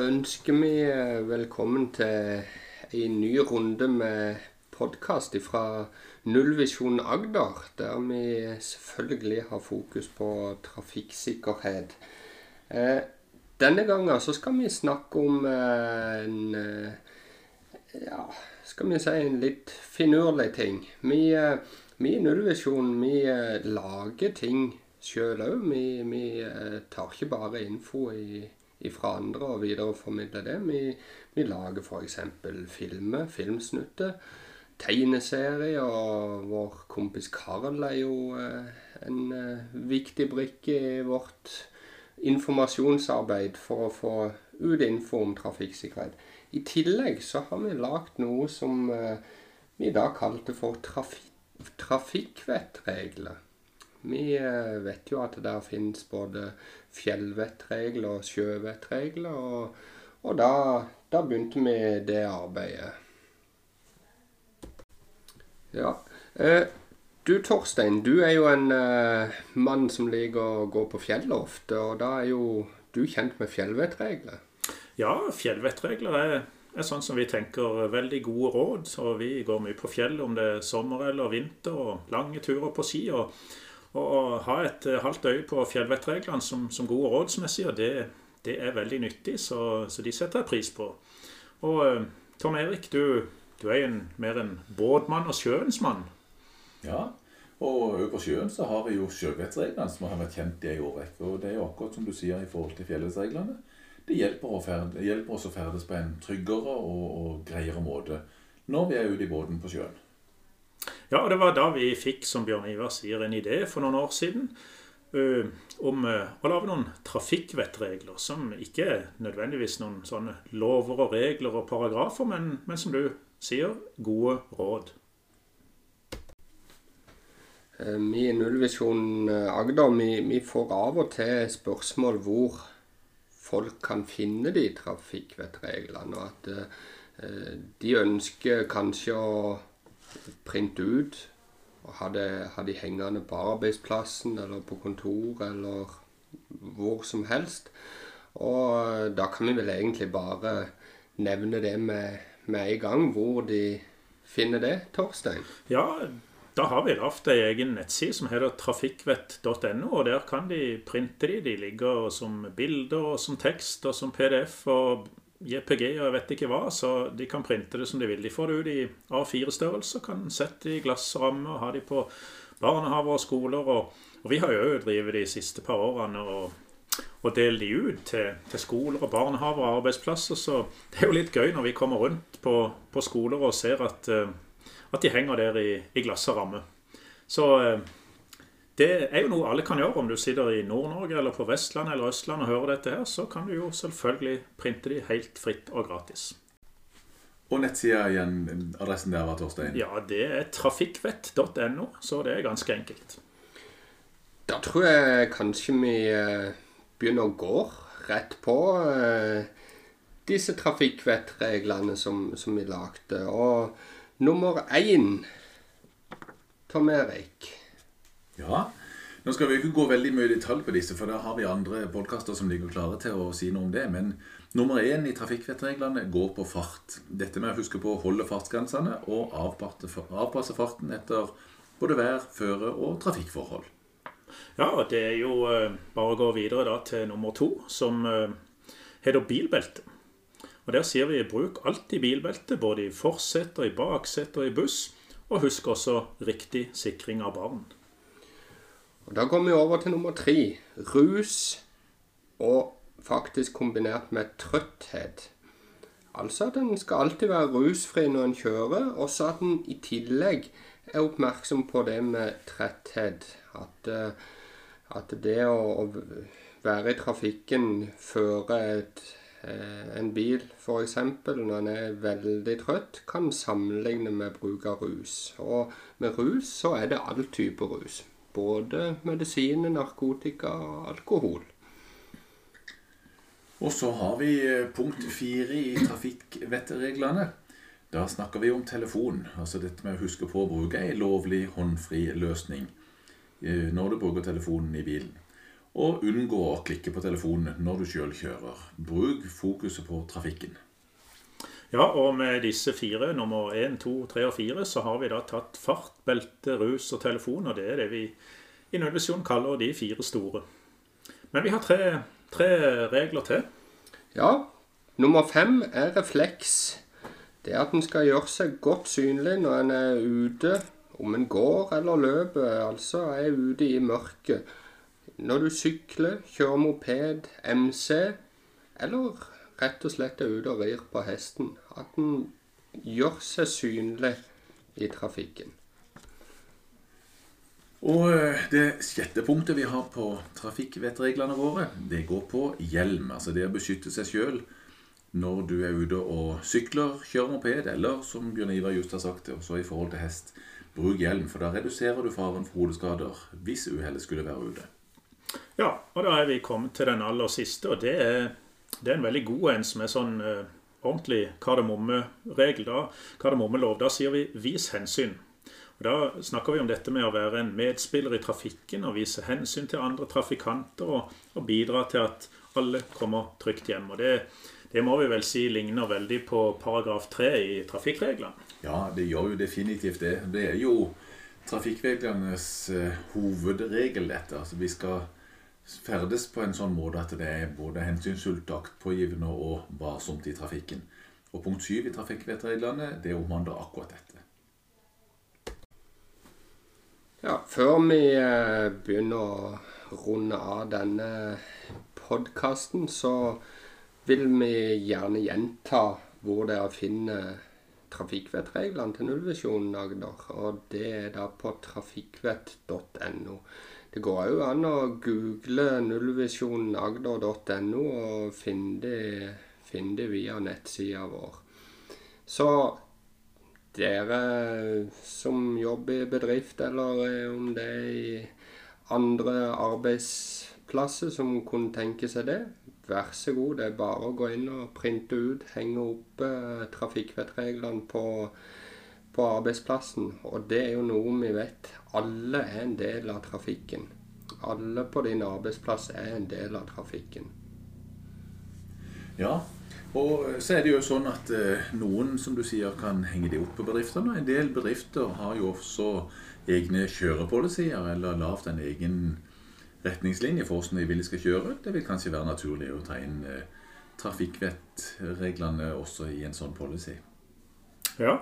ønsker vi eh, velkommen til en ny runde med podkast fra Nullvisjon Agder, der vi selvfølgelig har fokus på trafikksikkerhet. Eh, denne gangen så skal vi snakke om eh, en ja, skal vi si en litt finurlig ting. Vi, i Nullvisjon vi lager ting sjøl òg. Vi, vi tar ikke bare info i fra andre og videreformidle det. Vi, vi lager f.eks. filmer, filmsnutter, tegneserier. Og vår kompis Karl er jo eh, en eh, viktig brikke i vårt informasjonsarbeid for å få ut info om trafikksikkerhet. I tillegg så har vi lagd noe som eh, vi da kalte for trafik trafikkvettregler. Vi vet jo at der finnes både fjellvettregler og sjøvettregler. Og, og da, da, begynte vi det arbeidet. Ja. Eh, du Torstein, du er jo en eh, mann som liker å gå på fjellet ofte. Og da er jo du kjent med fjellvettregler? Ja, fjellvettregler er, er sånn som vi tenker veldig gode råd. Så vi går mye på fjellet om det er sommer eller vinter, og lange turer på ski. og å ha et eh, halvt øye på fjellvettreglene som, som gode sier, det, det er veldig nyttig, så, så, de setter jeg pris på. Og eh, Tom Erik, du, du er en, mer en båtmann og sjøens mann. Ja, og på sjøen så har vi jo sjøvettreglene som har vært kjent i en årrekke. Og det er jo akkurat som du sier i forhold til fjellvettreglene. Det hjelper, å ferde, hjelper oss å ferdes på en tryggere og, og greiere måte når vi er ute i båten på sjøen. Ja, og det var da vi fikk, som Bjørn Ivar sier, en idé for noen år siden uh, om uh, å lage noen trafikkvettregler, som ikke er nødvendigvis noen sånne lover og regler og paragrafer, men, men som du sier, gode råd. Vi i Nullvisjon Agder vi, vi, får av og til spørsmål hvor folk kan finne de trafikkvettreglene. Og at uh, de ønsker kanskje å printe ut. Og ha, de hengende på arbeidsplassen eller på kontor eller hvor som helst. Og da kan vi vel egentlig bare nevne det med, med en gang, hvor de finner det, Torstein? Ja, da har vi lagd ei egen nettside som heter trafikkvett.no. og Der kan de printe de. De ligger som bilder og som tekst og som PDF og JPG og jeg vet ikke hva, så de kan printe det som de vil. De får det ut i A4-størrelse, kan sette det i glassramme og ha de på barnehaver og skoler. Og, og vi har jo drevet de siste par årene og, og delt de ut til, til, skoler og barnehaver og arbeidsplasser. Så det er jo litt gøy når vi kommer rundt på, på skoler og ser at, eh, at de henger der i, i glass og ramme. Så eh, det er jo noe alle kan gjøre. Om du sitter i Nord-Norge eller på Vestlandet eller Østlandet og hører dette her, så kan du jo selvfølgelig printe de helt fritt og gratis. Og nettsida igjen, adressen der var, Torstein? Ja, det er trafikkvett.no, så det er ganske enkelt. Da tror jeg kanskje vi eh, begynner å gå rett på eh, disse trafikkvettreglene som, som vi lagde. Og nummer én, Tom Erik. Ja. Nå skal vi ikke gå veldig mye i detalj på disse, for da har vi andre podkaster som ligger klare til å si noe om det. Men nummer én i trafikkvettreglene går på fart. Dette med å huske på å holde fartsgrensene og avpasse farten etter både vær, føre og trafikkforhold. Ja, og det er jo uh, bare å gå videre da til nummer to, som uh, heter bilbelte. Og Der sier vi bruk alltid bilbelte, både i forsetet, i baksetet og i buss. Og husk også riktig sikring av barn. Og Da går vi over til nummer tre. Rus og faktisk kombinert med trøtthet. Altså at en skal alltid være rusfri når en kjører, og så at en i tillegg er oppmerksom på det med tretthet. At, eh, at det å, være i trafikken, føre et, eh, en bil f.eks. når en er veldig trøtt, kan sammenligne med bruk av rus. Og med rus så er det all type rus. Både medisiner, narkotika og alkohol. Og så har vi eh, punkt fire i trafikkvettreglene. Da snakker vi om telefon. Altså dette med å huske på å bruke ei lovlig håndfri løsning eh, når du bruker telefonen i bilen. Og unngå å klikke på telefonen når du sjøl kjører. Bruk fokuset på trafikken. Ja, og med disse fire, nummer én, to, tre og fire, så har vi da tatt fart, belte, rus og telefon. Og det er det vi i nullvisjonen kaller de fire store. Men vi har tre, tre regler til. Ja. Nummer fem er refleks. Det er at en skal gjøre seg godt synlig når en er ute, om en går eller løper, altså er ute i mørket. Når du sykler, kjører moped, MC, eller rett og slett er ute og rir på hesten. At en gjør seg synlig i trafikken. Og eh, det sjette punktet vi har på trafikkvettreglene våre, det går på hjelm. Altså det å beskytte seg sjøl når du er ute og sykler, kjører moped, eller som Bjørn Ivar just har sagt, også i forhold til hest, bruk hjelm. For da reduserer du faren for hodeskader hvis uhellet skulle være ute. Ja, og da er vi kommet til den aller siste, og det er, det er en veldig god en som er sånn uh, ordentlig kardemommeregel. Da, kardemommelov. Da sier vi 'vis hensyn'. Og Da snakker vi om dette med å være en medspiller i trafikken og vise hensyn til andre trafikanter og, og bidra til at alle kommer trygt hjem. Og det, det må vi vel si ligner veldig på paragraf 3 i trafikkreglene. Ja, det gjør jo definitivt det. Det er jo trafikkreglenes uh, hovedregel, dette. Altså, vi skal ferdes på en sånn måte at det er både hensynsfullt, aktpågivende og varsomt i trafikken. Og punkt 7 i trafikkvettreglene det omhandler akkurat dette. Ja, før vi eh, begynner å runde av denne podkasten, så vil vi gjerne gjenta hvor dere finner trafikkvettreglene til nullvisjonen Agder. Og det er da på trafikkvett.no. Det går òg an å google nullvisjonagder.no og finne det, finne det via nettsida vår. Så dere som jobber i bedrift, eller om det er i andre arbeidsplasser som kunne tenke seg det, vær så god. Det er bare å gå inn og printe ut, henge opp eh, trafikkvettreglene på, på arbeidsplassen. Og det er jo noe vi vet. Alle er en del av trafikken. Alle på din arbeidsplass er en del av trafikken. Ja, og så er det jo sånn at eh, noen som du sier kan henge det opp på bedriftene. En del bedrifter har jo også egne kjørepolisier eller lagd en egen retningslinje for hvordan de vil de skal kjøre. Det vil kanskje være naturlig å ta inn eh, trafikkvettreglene også i en sånn policy. Ja,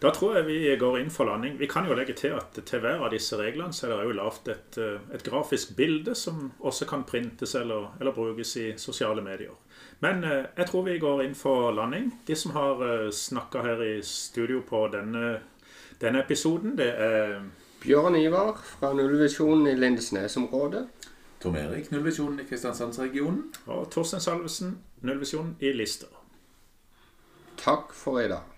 da tror jeg vi går inn for landing. Vi kan jo legge til at til hver av disse reglene så er det jo lagd et, eh, et, grafisk bilde som også kan printes eller, eller brukes i sosiale medier. Men eh, jeg tror vi går inn for landing. De som har snakka her i studio på denne, denne episoden, det er Bjørn Ivar fra Nullvisjonen i Lindesnes-området. Tom Erik, Nullvisjonen i Kristiansandsregionen. Og Torstein Salvesen, Nullvisjonen i Lister. Takk for i dag.